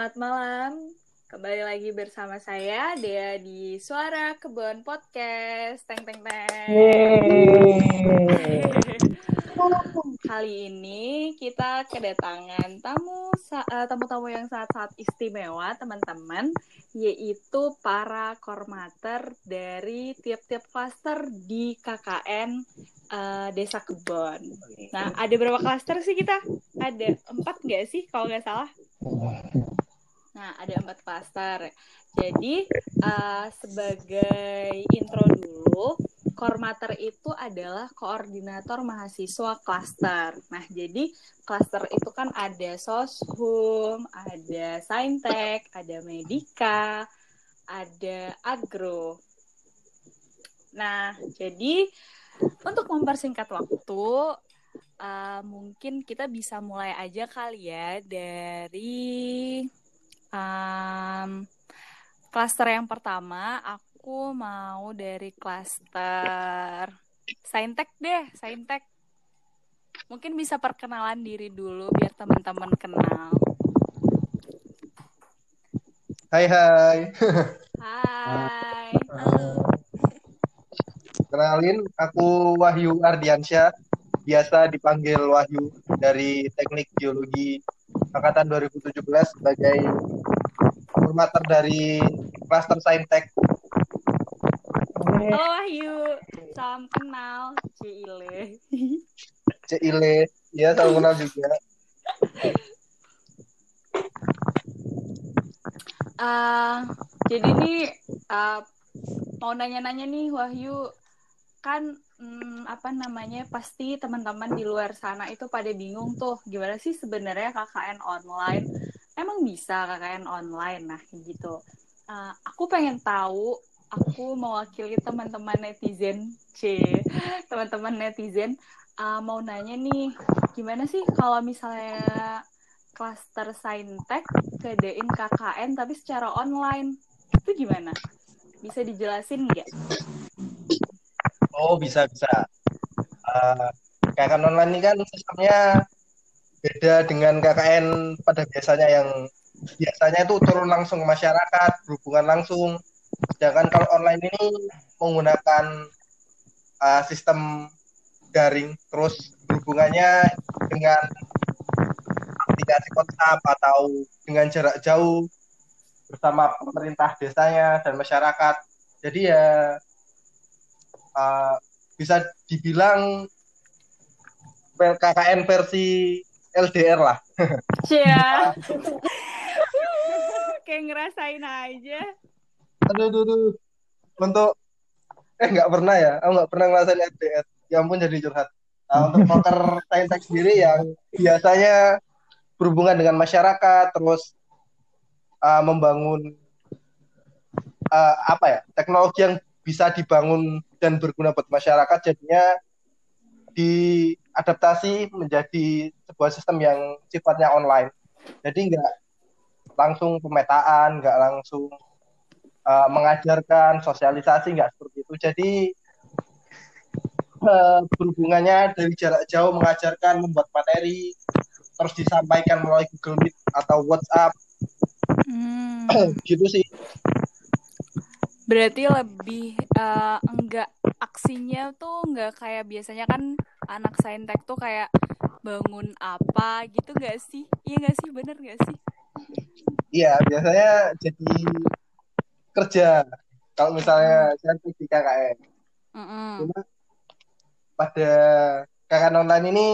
Selamat malam. Kembali lagi bersama saya Dea di Suara Kebon Podcast. Teng teng teng. Kali ini kita kedatangan tamu uh, tamu-tamu yang sangat-sangat istimewa, teman-teman, yaitu para kormater dari tiap-tiap klaster di KKN uh, Desa Kebon. Nah, ada berapa klaster sih kita? Ada empat nggak sih kalau nggak salah? Nah, ada empat klaster. Jadi, uh, sebagai intro dulu, Kormater itu adalah koordinator mahasiswa klaster. Nah, jadi klaster itu kan ada Soshum, ada Saintek, ada Medika, ada Agro. Nah, jadi untuk mempersingkat waktu, uh, mungkin kita bisa mulai aja kali ya dari um, klaster yang pertama. Aku mau dari klaster Saintek deh, Saintek. Mungkin bisa perkenalan diri dulu biar teman-teman kenal. Hai hai. Hai. Halo. Kenalin, aku Wahyu Ardiansyah biasa dipanggil Wahyu dari Teknik Geologi angkatan 2017 sebagai formater dari Cluster Saintek. Halo Wahyu, salam kenal Cile. Cile, ya salam kenal juga. Uh, jadi ini uh, mau nanya-nanya nih Wahyu, kan hmm, apa namanya pasti teman-teman di luar sana itu pada bingung tuh gimana sih sebenarnya KKN online emang bisa KKN online? Nah gitu. Uh, aku pengen tahu aku mewakili teman-teman netizen. C teman-teman netizen. Uh, mau nanya nih gimana sih kalau misalnya klaster saintek kedain KKN tapi secara online? Itu gimana? Bisa dijelasin nggak? Oh bisa bisa. Uh, KKN online ini kan sistemnya beda dengan KKN pada biasanya yang biasanya itu turun langsung ke masyarakat, berhubungan langsung. Sedangkan kalau online ini menggunakan uh, sistem daring, terus berhubungannya dengan aplikasi WhatsApp atau dengan jarak jauh bersama pemerintah desanya dan masyarakat. Jadi ya uh, bisa dibilang KKN versi LDR lah. Iya. Kayak ngerasain aja. Aduh, aduh, aduh. Untuk eh nggak pernah ya, aku nggak pernah ngerasain LDR. Ya ampun jadi curhat. Nah, untuk poker saintek sendiri yang biasanya berhubungan dengan masyarakat, terus uh, membangun uh, apa ya teknologi yang bisa dibangun dan berguna buat masyarakat jadinya diadaptasi menjadi sebuah sistem yang sifatnya online. Jadi nggak langsung pemetaan nggak langsung uh, mengajarkan sosialisasi nggak seperti itu. Jadi uh, berhubungannya dari jarak jauh mengajarkan membuat materi terus disampaikan melalui Google Meet atau WhatsApp. Hmm. gitu sih. Berarti lebih uh, enggak aksinya tuh enggak kayak biasanya kan anak saintek tuh kayak bangun apa gitu gak sih? Iya gak sih? Bener gak sih? Iya, biasanya jadi kerja. Kalau misalnya di KKN. Mm -hmm. Cuma pada KKN online ini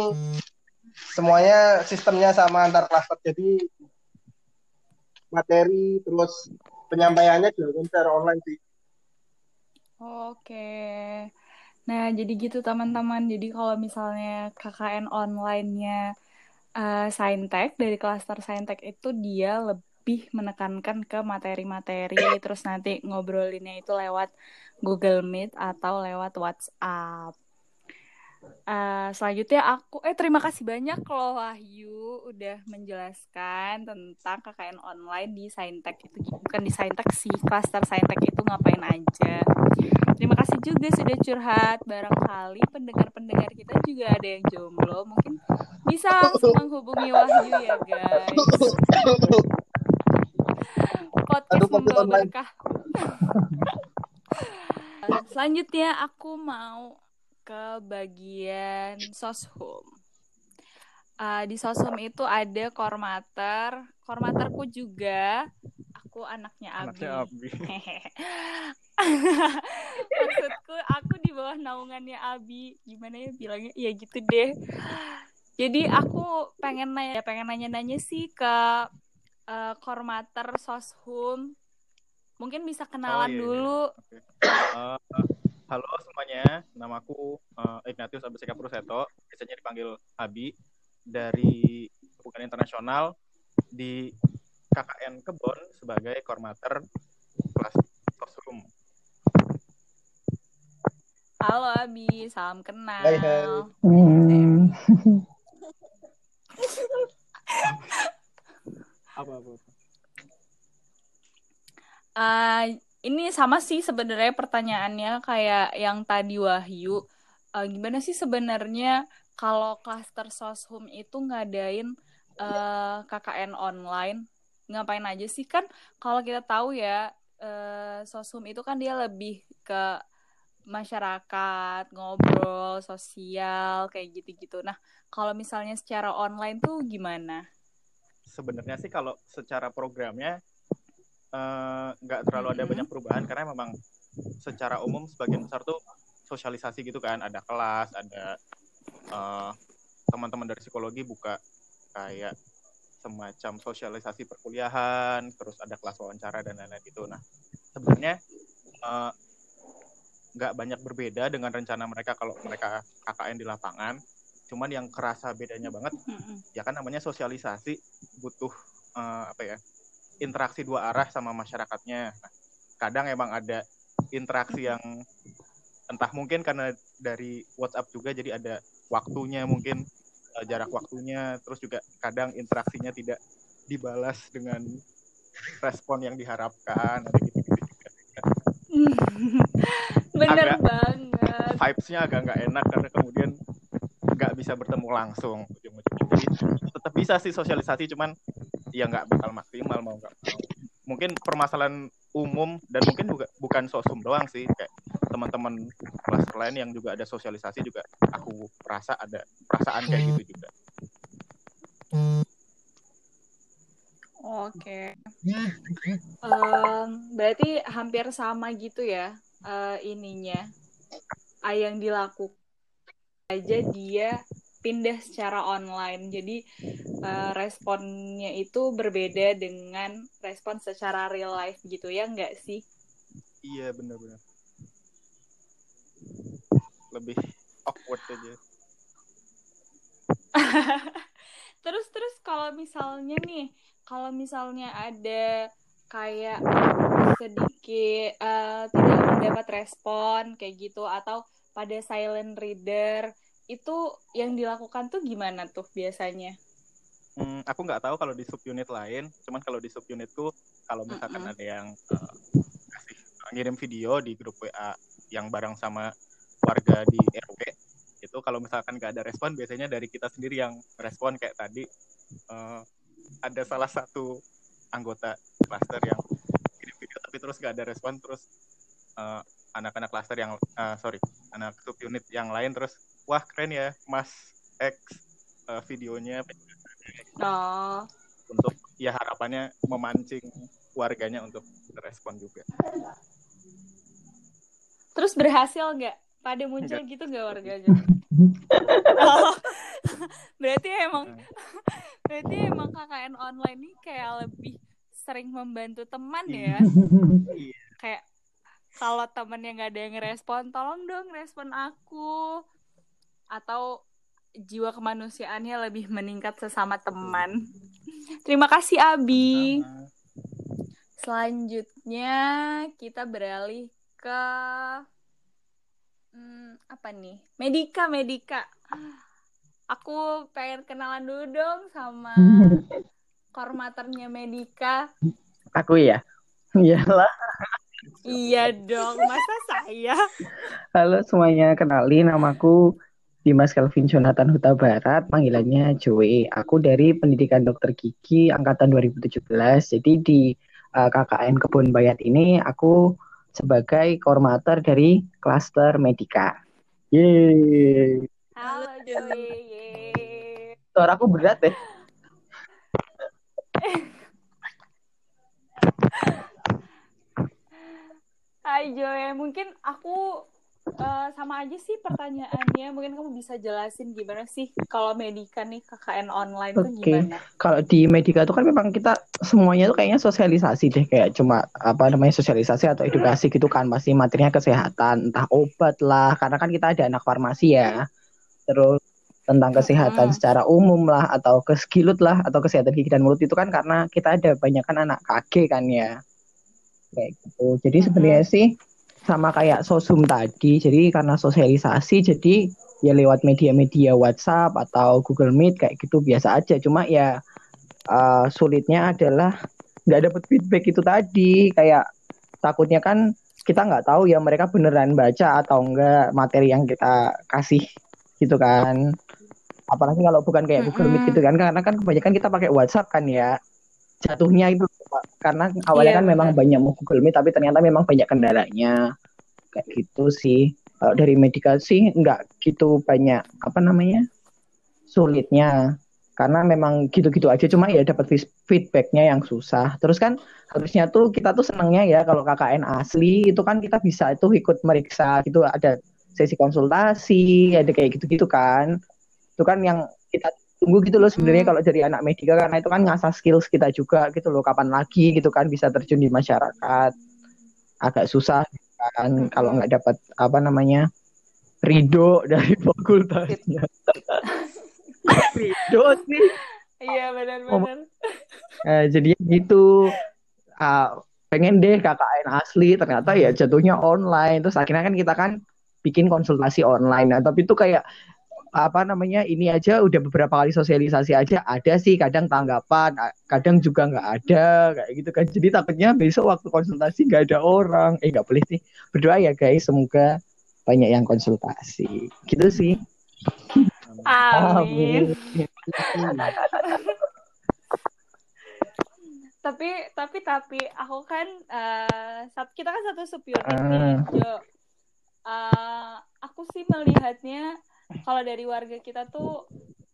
semuanya sistemnya sama antar klaster. Jadi materi terus penyampaiannya dilakukan secara online sih. Oke. Nah, jadi gitu teman-teman. Jadi kalau misalnya KKN online-nya uh, Saintek dari klaster Saintek itu dia lebih menekankan ke materi-materi terus nanti ngobrolinnya itu lewat Google Meet atau lewat WhatsApp. Uh, selanjutnya aku eh terima kasih banyak loh Wahyu udah menjelaskan tentang KKN online di Saintek itu bukan di Saintek sih cluster Saintek itu ngapain aja. Terima kasih juga sudah curhat barangkali pendengar-pendengar kita juga ada yang jomblo mungkin bisa langsung menghubungi Wahyu ya guys. podcast Aduh, membawa berkah. Selanjutnya aku mau ke bagian soshum. Uh, di soshum itu ada kormater, kormaterku juga. Aku anaknya Abi. Anaknya Abi. Maksudku aku di bawah naungannya Abi. Gimana ya bilangnya? Ya gitu deh. Jadi aku pengen nanya, pengen nanya-nanya sih ke uh, kormater soshum. Mungkin bisa kenalan Oh, iya, iya. dulu. Oke. Eh, halo semuanya, namaku uh, Ignatius Abiseka Pruseto, biasanya dipanggil Abi dari Hubungan Internasional di KKN Kebon sebagai koordinator kelas Sosrum. Halo Abi, salam kenal. Hai, hai. Hmm. Apa apa? Uh, ini sama sih sebenarnya pertanyaannya kayak yang tadi Wahyu. Uh, gimana sih sebenarnya kalau klaster soshum itu ngadain uh, KKN online? Ngapain aja sih kan? Kalau kita tahu ya, uh, soshum itu kan dia lebih ke masyarakat, ngobrol, sosial, kayak gitu-gitu. Nah, kalau misalnya secara online tuh gimana? Sebenarnya sih kalau secara programnya eh, nggak terlalu ada banyak perubahan karena memang secara umum sebagian besar tuh sosialisasi gitu kan, ada kelas, ada eh, teman-teman dari psikologi buka kayak semacam sosialisasi perkuliahan, terus ada kelas wawancara dan lain-lain gitu. Nah, sebenarnya eh, nggak banyak berbeda dengan rencana mereka kalau mereka KKN di lapangan. Cuman yang kerasa bedanya banget ya kan namanya sosialisasi butuh eh, apa ya interaksi dua arah sama masyarakatnya. Nah, kadang emang ada interaksi yang entah mungkin karena dari WhatsApp juga jadi ada waktunya mungkin eh, jarak waktunya terus juga kadang interaksinya tidak dibalas dengan respon yang diharapkan ada gitu-gitu juga. Bener Agak- banget. vibes-nya agak nggak enak karena kemudian nggak bisa bertemu langsung ujung-ujungnya. Jadi tetap bisa sih sosialisasi, cuman ya nggak bakal maksimal mau nggak mau. Mungkin permasalahan umum dan mungkin juga bukan sosum doang sih, kayak teman-teman kelas lain yang juga ada sosialisasi juga aku rasa ada perasaan kayak gitu juga. Oke. Em, berarti hampir sama gitu ya eh, ininya. Ah, yang dilakukan aja dia pindah secara online. Jadi eh, responnya itu berbeda dengan respon secara real life gitu ya enggak sih? Iya benar-benar. Lebih awkward aja. terus terus kalau misalnya nih, kalau misalnya ada kayak sedikit eh, tidak mendapat respon kayak gitu atau pada silent reader itu yang dilakukan tuh gimana tuh biasanya? Hmm, aku nggak tahu kalau di subunit lain, cuman kalau di subunitku kalau misalkan Mm-mm. ada yang kasih ngirim video di grup WA yang bareng sama warga di RW, itu kalau misalkan nggak ada respon, biasanya dari kita sendiri yang respon kayak tadi eh, ada salah satu anggota klaster yang kirim video tapi terus nggak ada respon, terus eh, anak-anak klaster yang eh, sorry anak subunit yang lain terus wah keren ya Mas X eh, videonya Oh, untuk ya harapannya memancing warganya untuk respon juga. terus berhasil nggak? Pada muncul gitu nggak warganya? Oh, berarti emang berarti emang KKN online ini kayak lebih sering membantu teman ya? Iya. kayak kalau temennya nggak ada yang ngerespon tolong dong respon aku atau jiwa kemanusiaannya lebih meningkat sesama teman terima kasih Abi Sama. selanjutnya kita beralih ke hmm, apa nih Medika Medika aku pengen kenalan dulu dong sama kormaternya Medika Aku ya. Iyalah. iya dong masa saya Halo semuanya, kenalin namaku Dimas Kelvin Jonathan Huta Barat, panggilannya Joey. Aku dari Pendidikan Dokter Gigi angkatan 2017. Jadi di uh, KKN Kebun Bayat ini aku sebagai koordinator dari klaster Medika. Yeay. Halo Joy. Suara aku berat deh. Hai Joy, mungkin aku uh, sama aja sih pertanyaannya. Mungkin kamu bisa jelasin gimana sih kalau Medika nih KKN online okay. tuh gimana? Kalau di Medika itu kan memang kita semuanya tuh kayaknya sosialisasi deh, kayak cuma apa namanya sosialisasi atau edukasi gitu kan, pasti materinya kesehatan, entah obat lah, karena kan kita ada anak farmasi ya. Terus tentang kesehatan hmm. secara umum lah atau keskilut lah atau kesehatan gigi dan mulut itu kan karena kita ada banyak kan anak KG kan ya kayak gitu. Jadi sebenarnya hmm. sih sama kayak sosum tadi. Jadi karena sosialisasi jadi ya lewat media-media WhatsApp atau Google Meet kayak gitu biasa aja. Cuma ya uh, sulitnya adalah nggak dapet feedback itu tadi. Kayak takutnya kan kita nggak tahu ya mereka beneran baca atau enggak materi yang kita kasih gitu kan. Apalagi kalau bukan kayak Google Meet gitu kan. Karena kan kebanyakan kita pakai WhatsApp kan ya. Jatuhnya itu karena awalnya iya, kan memang banyak mau Google Meet tapi ternyata memang banyak kendalanya. Kayak gitu sih. Kalau dari medical sih nggak gitu banyak apa namanya sulitnya. Karena memang gitu-gitu aja cuma ya dapat feedbacknya yang susah. Terus kan harusnya tuh kita tuh senangnya ya kalau KKN asli itu kan kita bisa itu ikut meriksa gitu. Ada sesi konsultasi ada kayak gitu-gitu kan. Itu kan yang kita tunggu gitu loh sebenarnya hmm. kalau jadi anak medika karena itu kan ngasah skills kita juga gitu loh. Kapan lagi gitu kan bisa terjun di masyarakat. Agak susah kan hmm. kalau nggak dapat apa namanya ridho dari fakultasnya. Ridho sih. Iya benar-benar eh, jadi gitu. Uh, pengen deh KKN asli. Ternyata ya jatuhnya online. Terus akhirnya kan kita kan bikin konsultasi online. Nah tapi itu kayak apa namanya ini aja udah beberapa kali sosialisasi aja ada sih kadang tanggapan kadang juga nggak ada kayak gitu kan. Jadi takutnya besok waktu konsultasi nggak ada orang. Eh nggak boleh sih. Berdoa ya guys semoga banyak yang konsultasi. Gitu sih. Amin, tapi tapi tapi aku kan uh, kita kan satu supir uh. nih Jo. Uh, aku sih melihatnya kalau dari warga kita tuh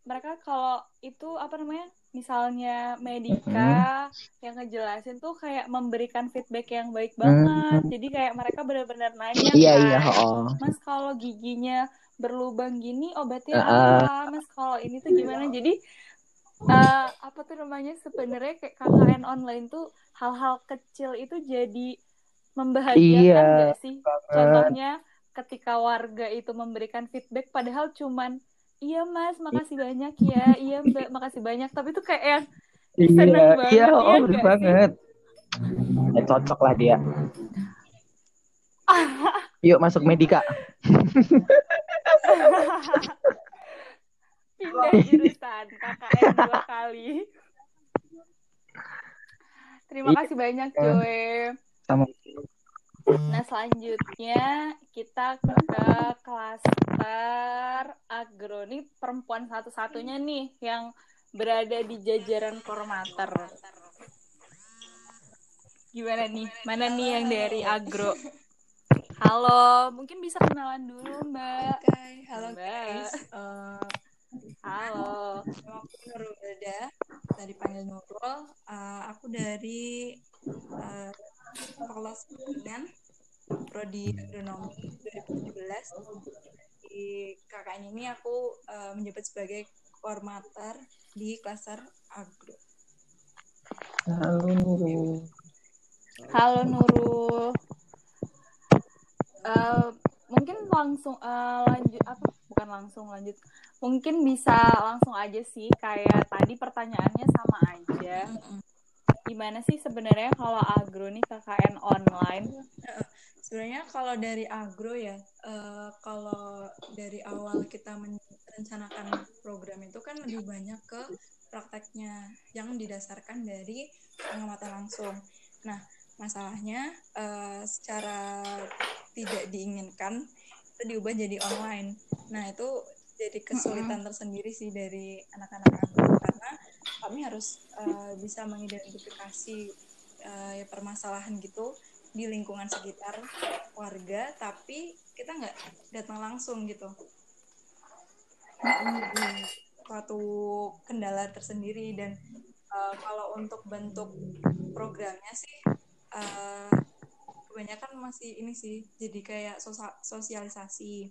mereka kalau itu apa namanya misalnya medika hmm. yang ngejelasin tuh kayak memberikan feedback yang baik banget hmm. jadi kayak mereka benar-benar nanya iya, iya kan iya, oh. mas kalau giginya berlubang gini obatnya uh, apa mas kalau ini tuh gimana jadi uh, apa tuh namanya sebenarnya kayak KKN online tuh hal-hal kecil itu jadi membahagiakan iya, gak sih contohnya ketika warga itu memberikan feedback padahal cuman iya mas makasih banyak ya iya mbak makasih banyak. Tapi itu kayak yang iya, seneng banget iya oh ya, banget. Ya, cocok lah dia. Yuk masuk medika pindah jurusan KKN dua kali. Terima iya. kasih banyak Joe. Sama Nah, selanjutnya kita ke klaster agro. Ini perempuan satu-satunya nih yang berada di jajaran formater. Gimana nih? Mana nih yang dari agro? Halo, mungkin bisa kenalan dulu, Mbak. Okay. halo Mbak. guys. Uh, halo. Aku Nurul Belda, tadi panggil Nurul. Uh, aku dari uh, Fakultas Pertanian Prodi Agronomi 2017 di KKN ini aku uh, menjabat sebagai koordinator di klaster agro. Halo Nurul. Halo Nurul. Uh, mungkin langsung uh, lanjut apa bukan langsung lanjut mungkin bisa langsung aja sih kayak tadi pertanyaannya sama aja gimana sih sebenarnya kalau agro nih KKN online? Kalau dari agro ya, uh, kalau dari awal kita merencanakan program itu kan lebih banyak ke prakteknya yang didasarkan dari pengamatan langsung. Nah, masalahnya uh, secara tidak diinginkan itu diubah jadi online. Nah, itu jadi kesulitan tersendiri sih dari anak-anak agro karena kami harus uh, bisa mengidentifikasi uh, ya permasalahan gitu di lingkungan sekitar warga tapi kita nggak datang langsung gitu. Suatu kendala tersendiri. Dan uh, kalau untuk bentuk programnya sih uh, kebanyakan masih ini sih jadi kayak sosialisasi.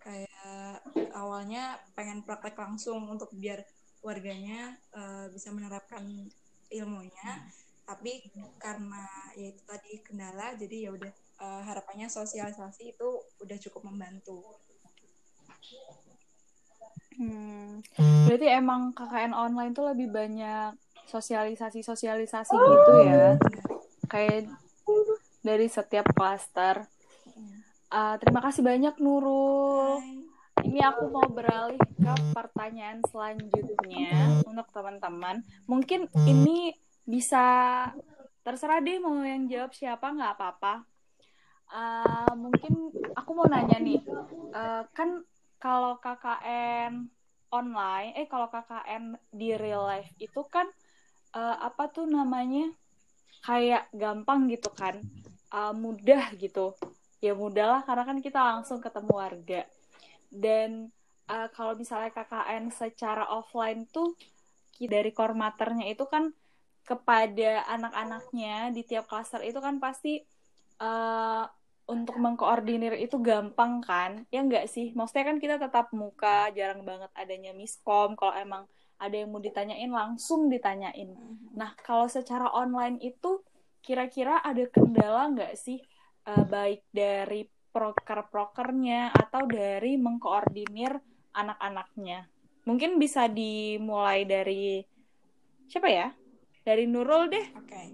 Kayak awalnya pengen praktek langsung untuk biar warganya uh, bisa menerapkan ilmunya tapi karena ya itu tadi kendala jadi ya udah uh, harapannya sosialisasi itu udah cukup membantu. Hmm. berarti emang KKN online tuh lebih banyak sosialisasi sosialisasi gitu ya? Kayak dari setiap klaster. Uh, terima kasih banyak Nurul. Ini aku mau beralih ke pertanyaan selanjutnya untuk teman-teman. Mungkin ini bisa. Terserah deh mau yang jawab siapa nggak apa-apa. Uh, mungkin aku mau nanya nih. Uh, kan kalau KKN online eh kalau KKN di real life itu kan uh, apa tuh namanya? Kayak gampang gitu kan. Uh, mudah gitu. Ya mudah lah karena kan kita langsung ketemu warga. Dan uh, kalau misalnya KKN secara offline tuh dari kormaternya itu kan kepada anak-anaknya di tiap klaster itu kan pasti uh, untuk mengkoordinir itu gampang kan? Ya enggak sih? Maksudnya kan kita tetap muka jarang banget adanya miskom. Kalau emang ada yang mau ditanyain langsung ditanyain. Nah kalau secara online itu kira-kira ada kendala nggak sih uh, baik dari proker-prokernya atau dari mengkoordinir anak-anaknya? Mungkin bisa dimulai dari siapa ya dari Nurul deh. Oke. Okay.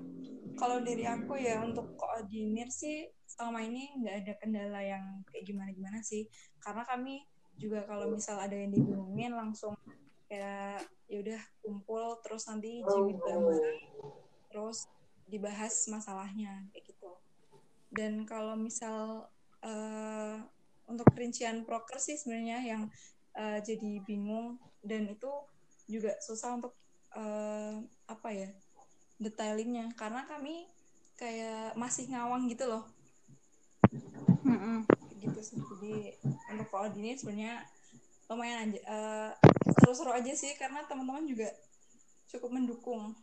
Kalau dari aku ya untuk koordinir sih selama ini nggak ada kendala yang kayak gimana-gimana sih. Karena kami juga kalau misal ada yang dibingungin langsung kayak ya udah kumpul terus nanti jiwit bareng-bareng terus dibahas masalahnya kayak gitu. Dan kalau misal uh, untuk rincian proker sih sebenarnya yang uh, jadi bingung dan itu juga susah untuk uh, apa ya detailingnya karena kami kayak masih ngawang gitu loh mm gitu sih jadi untuk koordinir sebenarnya lumayan aja uh, seru-seru aja sih karena teman-teman juga cukup mendukung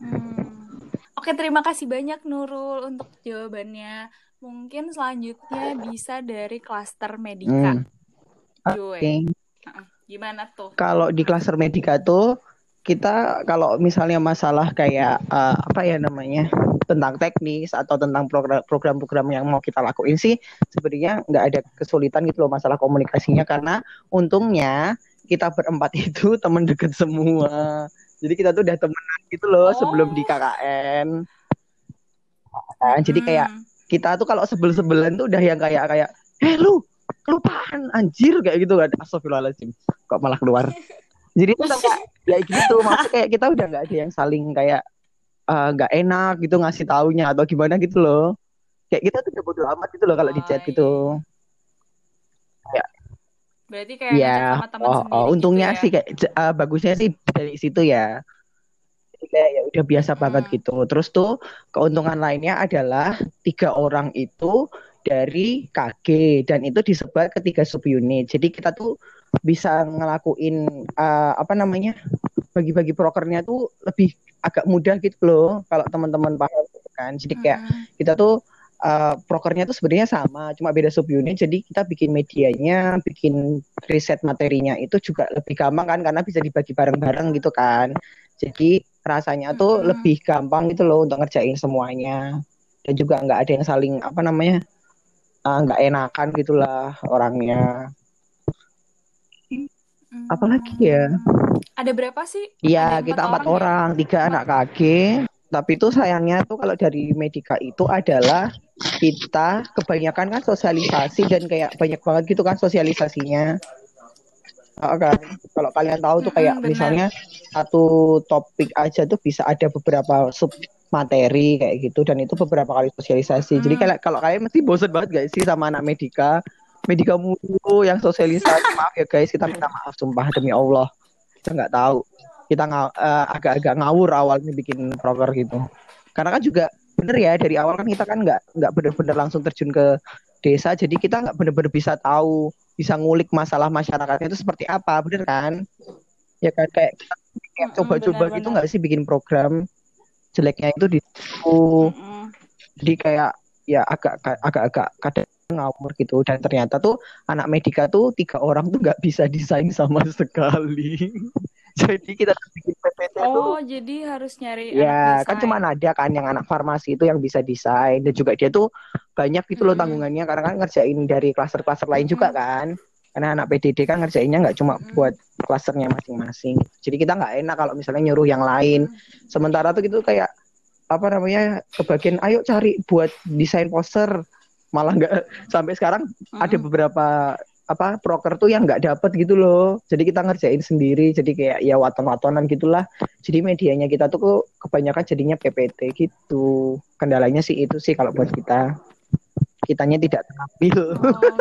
hmm. oke terima kasih banyak Nurul untuk jawabannya mungkin selanjutnya bisa dari klaster medika hmm. Oke. Okay. Gimana tuh? Kalau di klaster medika tuh kita kalau misalnya masalah kayak uh, apa ya namanya tentang teknis atau tentang program-program yang mau kita lakuin sih sebenarnya nggak ada kesulitan gitu loh masalah komunikasinya. Karena untungnya kita berempat itu teman deket semua. Jadi kita tuh udah temenan gitu loh oh. sebelum di KKN nah, jadi kayak hmm. kita tuh kalau sebel-sebelan tuh udah yang kayak kayak eh lu kelupaan anjir kayak gitu kan. Astagfirullahaladzim kok malah keluar jadi itu kayak ya gitu maksudnya kayak kita udah nggak ada yang saling kayak eh, nggak uh, enak gitu ngasih taunya atau gimana gitu loh. Kayak kita tuh udah bodo amat gitu loh kalau oh, di chat gitu. Ya berarti kayak ya sama teman oh, oh untungnya gitu ya? sih kayak uh, bagusnya sih dari situ ya. Kayak ya udah biasa hmm. banget gitu. Terus tuh keuntungan lainnya adalah tiga orang itu dari KG dan itu disebar ke tiga subunit. Jadi kita tuh bisa ngelakuin uh, apa namanya bagi-bagi prokernya tuh lebih agak mudah gitu loh kalau teman-teman paham gitu kan. Jadi kayak uh kita tuh uh, prokernya tuh sebenarnya sama cuma beda subunit. Jadi kita bikin medianya bikin riset materinya itu juga lebih gampang kan karena bisa dibagi bareng-bareng gitu kan. Jadi rasanya tuh uh lebih gampang gitu loh untuk ngerjain semuanya. Dan juga nggak ada yang saling apa namanya uh, nggak uh, enakan gitulah orangnya apalagi ya ada berapa sih iya kita empat orang, ya? tiga anak KG tapi itu sayangnya tuh kalau dari Medika itu adalah kita kebanyakan kan sosialisasi dan kayak banyak banget gitu kan sosialisasinya Oh, kan kalau kalian tahu tuh kayak hmm, misalnya satu topik aja tuh bisa ada beberapa sub materi kayak gitu dan itu beberapa kali sosialisasi. Hmm. Jadi kalau kalau kalian mesti bosan banget gak sih sama anak medika? Medika mulu yang sosialisasi. Maaf ya guys. Kita minta maaf sumpah demi Allah. Kita nggak tahu. Kita nga, uh, agak-agak ngawur awalnya bikin proker gitu. Karena kan juga bener ya dari awal kan kita kan nggak nggak bener-bener langsung terjun ke desa. Jadi kita nggak bener-bener bisa tahu bisa ngulik masalah masyarakatnya itu seperti apa. Bener kan? Ya kan? Kayak coba-coba gitu nggak sih bikin program? Jeleknya itu di situ. Jadi kayak ya agak agak agak kadang ngawur gitu. Dan ternyata tuh anak medika tuh tiga orang tuh nggak bisa desain sama sekali. Jadi kita bikin PPT oh tuh, jadi harus nyari ya kan cuma ada kan yang anak farmasi itu yang bisa desain. Dan juga dia tuh banyak gitu loh hmm. tanggungannya. Karena kan ngerjain dari klaster-klaster lain juga kan. Karena anak PDD kan ngerjainnya nggak cuma buat klasternya masing-masing. Jadi kita nggak enak kalau misalnya nyuruh yang lain. Sementara tuh gitu kayak apa namanya kebagian ayo cari buat desain poster malah nggak sampai sekarang hmm. ada beberapa apa proker tuh yang nggak dapet gitu loh jadi kita ngerjain sendiri jadi kayak ya waton-watonan gitulah jadi medianya kita tuh kebanyakan jadinya PPT gitu kendalanya sih itu sih kalau buat kita kitanya tidak terampil oh.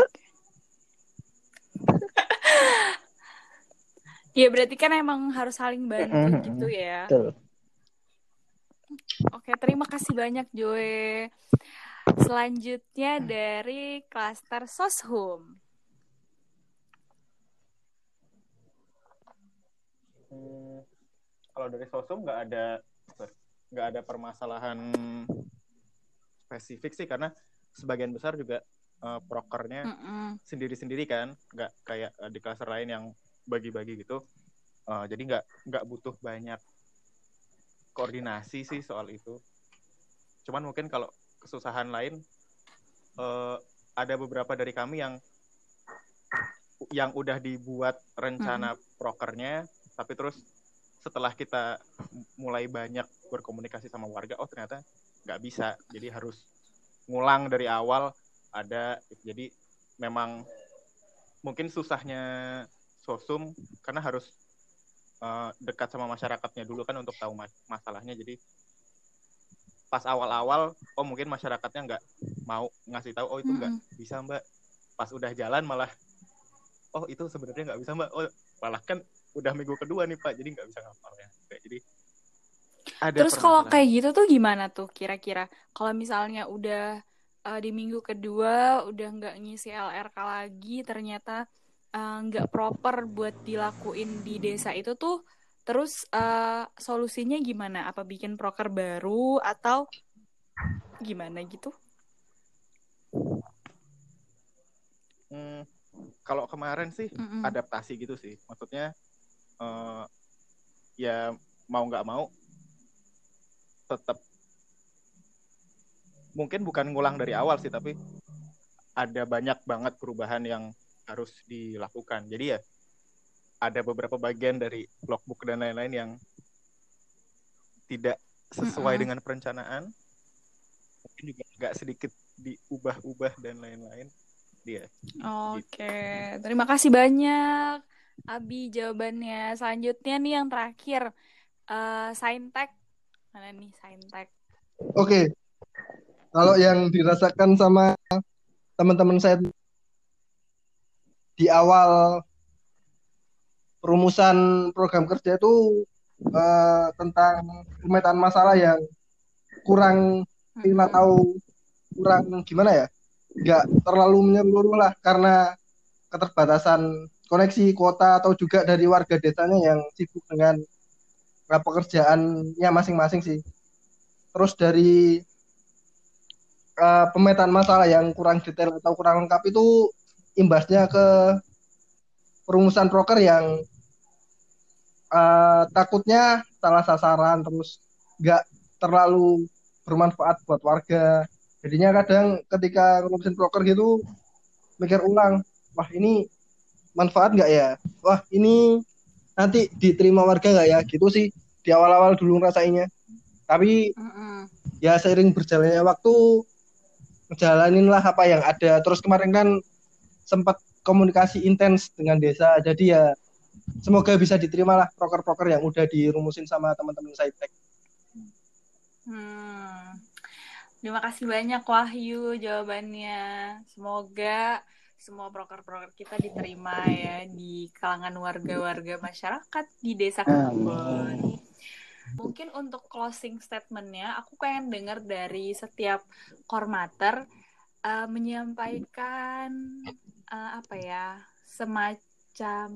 ya berarti kan emang harus saling bantu mm -hmm. gitu ya Betul. Oke, terima kasih banyak Joe. Selanjutnya dari klaster Soshum. Hmm, kalau dari Soshum nggak ada nggak ada permasalahan spesifik sih karena sebagian besar juga uh, prokernya sendiri-sendiri kan, nggak kayak uh, di klaster lain yang bagi-bagi gitu. Uh, jadi nggak nggak butuh banyak koordinasi sih soal itu. Cuman mungkin kalau kesusahan lain uh, ada beberapa dari kami yang yang udah dibuat rencana hmm. prokernya tapi terus setelah kita mulai banyak berkomunikasi sama warga oh ternyata nggak bisa jadi harus ngulang dari awal ada jadi memang mungkin susahnya sosum karena harus uh, dekat sama masyarakatnya dulu kan untuk tahu masalahnya jadi pas awal-awal oh mungkin masyarakatnya nggak mau ngasih tahu oh itu nggak mm -hmm. bisa mbak. Pas udah jalan malah oh itu sebenarnya nggak bisa mbak. Oh malah kan udah minggu kedua nih pak jadi nggak bisa ngapal ya. Kayak jadi ada terus kalau kayak gitu tuh gimana tuh kira-kira? Kalau misalnya udah uh, di minggu kedua udah nggak ngisi LRK lagi ternyata eh, nggak uh, proper buat dilakuin di desa itu tuh Terus uh, solusinya gimana? Apa bikin proker baru atau gimana gitu? Hmm, kalau kemarin sih mm -mm. adaptasi gitu sih. Maksudnya uh, ya mau nggak mau tetap mungkin bukan ngulang dari awal sih tapi ada banyak banget perubahan yang harus dilakukan. Jadi ya ada beberapa bagian dari logbook dan lain-lain yang tidak sesuai mm -hmm. dengan perencanaan mungkin juga agak sedikit diubah-ubah dan lain-lain dia oke okay. gitu. terima kasih banyak Abi jawabannya selanjutnya nih yang terakhir uh, Saintek mana nih Saintek oke okay. kalau yang dirasakan sama teman-teman saya di awal perumusan program kerja itu uh, tentang pemetaan masalah yang kurang kita hmm. tahu kurang gimana ya nggak terlalu menyeluruh lah karena keterbatasan koneksi kuota atau juga dari warga desanya yang sibuk dengan pekerjaannya masing-masing sih terus dari uh, pemetaan masalah yang kurang detail atau kurang lengkap itu imbasnya ke perumusan proker yang uh, takutnya salah sasaran terus nggak terlalu bermanfaat buat warga. Jadinya kadang ketika ngurusin broker gitu mikir ulang wah ini manfaat nggak ya? Wah ini nanti diterima warga nggak ya? Gitu sih di awal-awal dulu ngerasainnya. Tapi uh -uh. ya seiring berjalannya waktu ngejalanin lah apa yang ada. Terus kemarin kan sempat komunikasi intens dengan desa jadi ya semoga bisa diterima lah proker-proker yang udah dirumusin sama teman-teman Saitek. Hmm. Terima kasih banyak Wahyu jawabannya. Semoga semua proker-proker kita diterima ya di kalangan warga-warga masyarakat di desa Kebon. Mungkin untuk closing statementnya, aku pengen dengar dari setiap kormater uh, menyampaikan uh, apa ya semacam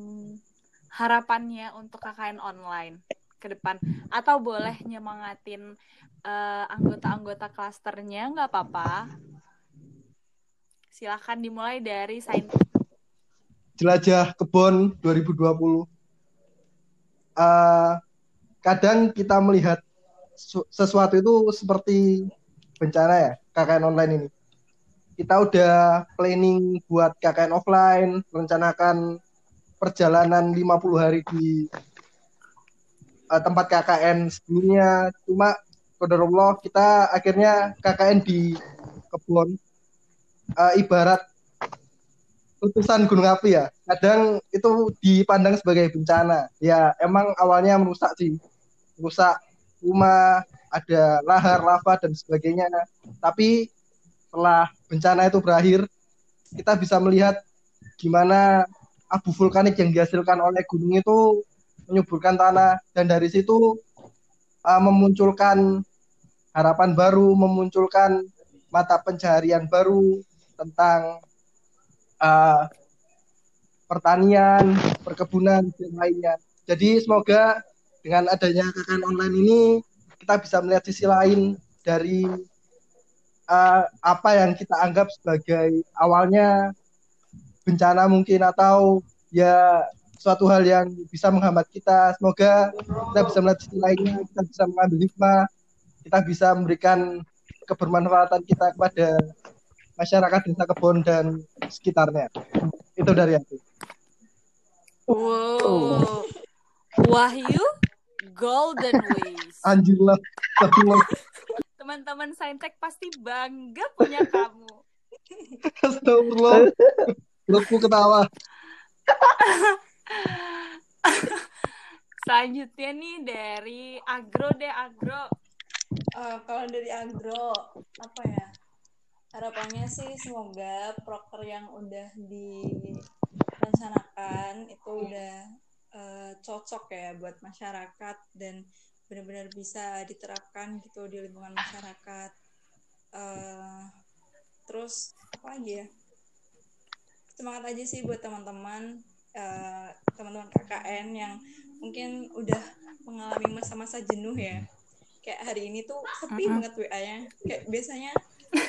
harapannya untuk KKN online ke depan. Atau boleh nyemangatin uh, anggota-anggota klasternya nggak apa-apa. Silahkan dimulai dari sain. Jelajah kebun 2020 uh, kadang kita melihat sesuatu itu seperti bencana ya KKN online ini. Kita udah planning buat KKN offline rencanakan perjalanan 50 hari di uh, tempat KKN sebelumnya. Cuma Allah kita akhirnya KKN di kebun uh, ibarat letusan gunung api ya. Kadang itu dipandang sebagai bencana. Ya emang awalnya merusak sih. Merusak rumah ada lahar lava dan sebagainya. Tapi setelah bencana itu berakhir kita bisa melihat gimana abu vulkanik yang dihasilkan oleh gunung itu menyuburkan tanah dan dari situ uh, memunculkan harapan baru, memunculkan mata pencaharian baru tentang uh, pertanian, perkebunan dan lainnya. Jadi semoga dengan adanya KKN online ini kita bisa melihat sisi lain dari uh, apa yang kita anggap sebagai awalnya bencana mungkin atau ya suatu hal yang bisa menghambat kita. Semoga kita bisa melihat sisi lainnya, kita bisa mengambil hikmah, kita bisa memberikan kebermanfaatan kita kepada masyarakat desa kebun dan sekitarnya. Itu dari aku. Wow. Wahyu Golden Ways. Anjir lah. Teman-teman Saintek pasti bangga punya kamu. Astagfirullah. Perutku ketawa. Selanjutnya nih dari agro deh agro. Uh, kalau dari agro apa ya? Harapannya sih semoga proker yang udah direncanakan itu udah uh, cocok ya buat masyarakat dan benar-benar bisa diterapkan gitu di lingkungan masyarakat. Uh, terus apa lagi ya? Semangat aja sih buat teman-teman uh, teman-teman KKN yang mungkin udah mengalami masa-masa jenuh ya. Kayak hari ini tuh sepi uh -huh. banget WA-nya kayak biasanya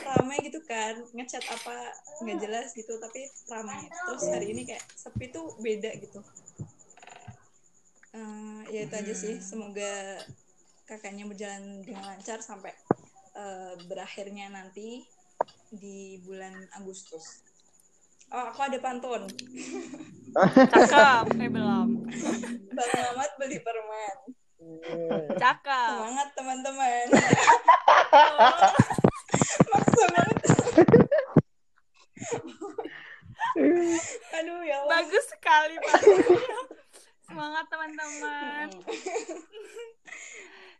ramai gitu kan ngechat apa nggak jelas gitu tapi ramai. Terus hari ini kayak sepi tuh beda gitu. Uh, ya itu aja sih. Semoga kakaknya berjalan dengan lancar sampai uh, berakhirnya nanti di bulan Agustus Oh, aku ada pantun. Cakep, eh belum. Bang Mamat beli permen. Cakep. Semangat teman-teman. Maksa banget. Aduh ya Allah. Bagus sekali Pak. Semangat teman-teman.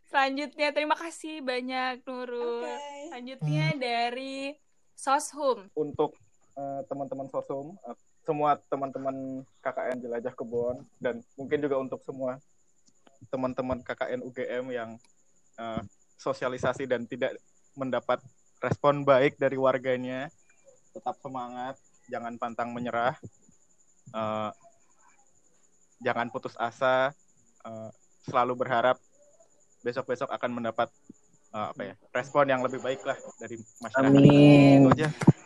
Selanjutnya terima kasih banyak Nurul. Okay. Selanjutnya dari Soshum. Untuk Eh, teman-teman sosum, uh, semua teman-teman KKN jelajah kebun dan mungkin juga untuk semua teman-teman KKN UGM yang uh, sosialisasi dan tidak mendapat respon baik dari warganya, tetap semangat, jangan pantang menyerah, uh, jangan putus asa, uh, selalu berharap besok-besok akan mendapat uh, apa ya respon yang lebih baik lah dari masyarakat. Amin. Itu aja.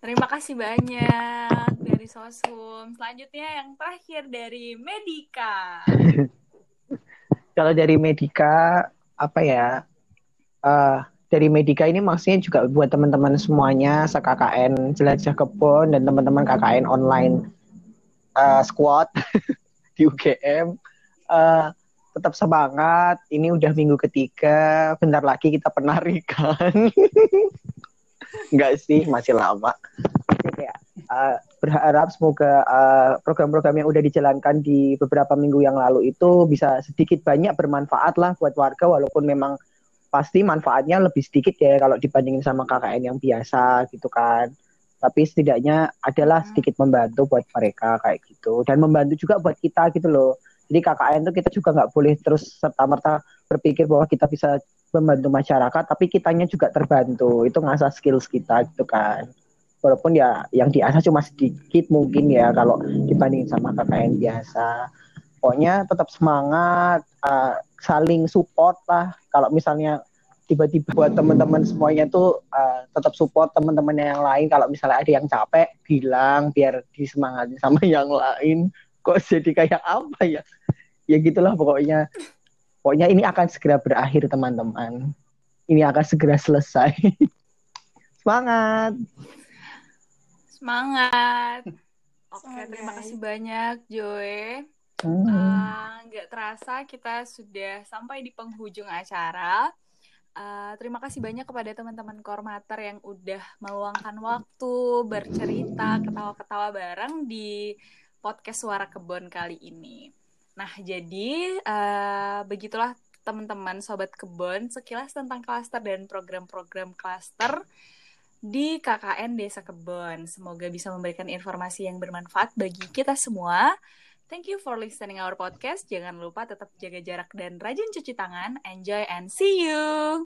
Terima kasih banyak dari Sosum. Selanjutnya yang terakhir dari Medika. Kalau dari Medika apa ya? Uh, dari Medika ini maksudnya juga buat teman-teman semuanya se-KKN Jelajah Kebun dan teman-teman KKN online uh, squad di UGM. Uh, tetap semangat. Ini udah minggu ketiga. Bentar lagi kita penarikan. Enggak sih, masih lama. Kayak uh, berharap semoga uh, program-program yang udah dijalankan di beberapa minggu yang lalu itu bisa sedikit banyak bermanfaat lah buat warga walaupun memang pasti manfaatnya lebih sedikit ya kalau dibandingin sama KKN yang biasa gitu kan. tapi setidaknya adalah sedikit membantu buat mereka kayak gitu dan membantu juga buat kita gitu loh jadi KKN tuh kita juga nggak boleh terus serta merta berpikir bahwa kita bisa membantu masyarakat tapi kitanya juga terbantu. Itu ngasah skills kita gitu kan. Walaupun ya yang diasah cuma sedikit mungkin ya kalau dibanding sama KKN biasa. Pokoknya tetap semangat uh, saling support lah. Kalau misalnya tiba-tiba buat teman-teman semuanya tuh uh, tetap support teman-teman yang lain. Kalau misalnya ada yang capek bilang biar disemangatin sama yang lain. Kok jadi kayak apa ya? Ya gitulah pokoknya pokoknya ini akan segera berakhir teman-teman ini akan segera selesai semangat Semangat. Oke, Semangat, terima kasih banyak Joy. Hmm. Eh, Nggak terasa kita sudah sampai di penghujung acara. Eh, terima kasih banyak kepada teman-teman Kormater yang udah meluangkan waktu bercerita, ketawa-ketawa bareng di podcast Suara Kebon kali ini. Nah, jadi eh, begitulah teman-teman sobat kebon sekilas tentang klaster dan program-program klaster di KKN Desa Kebon. Semoga bisa memberikan informasi yang bermanfaat bagi kita semua. Thank you for listening our podcast. Jangan lupa tetap jaga jarak dan rajin cuci tangan. Enjoy and see you.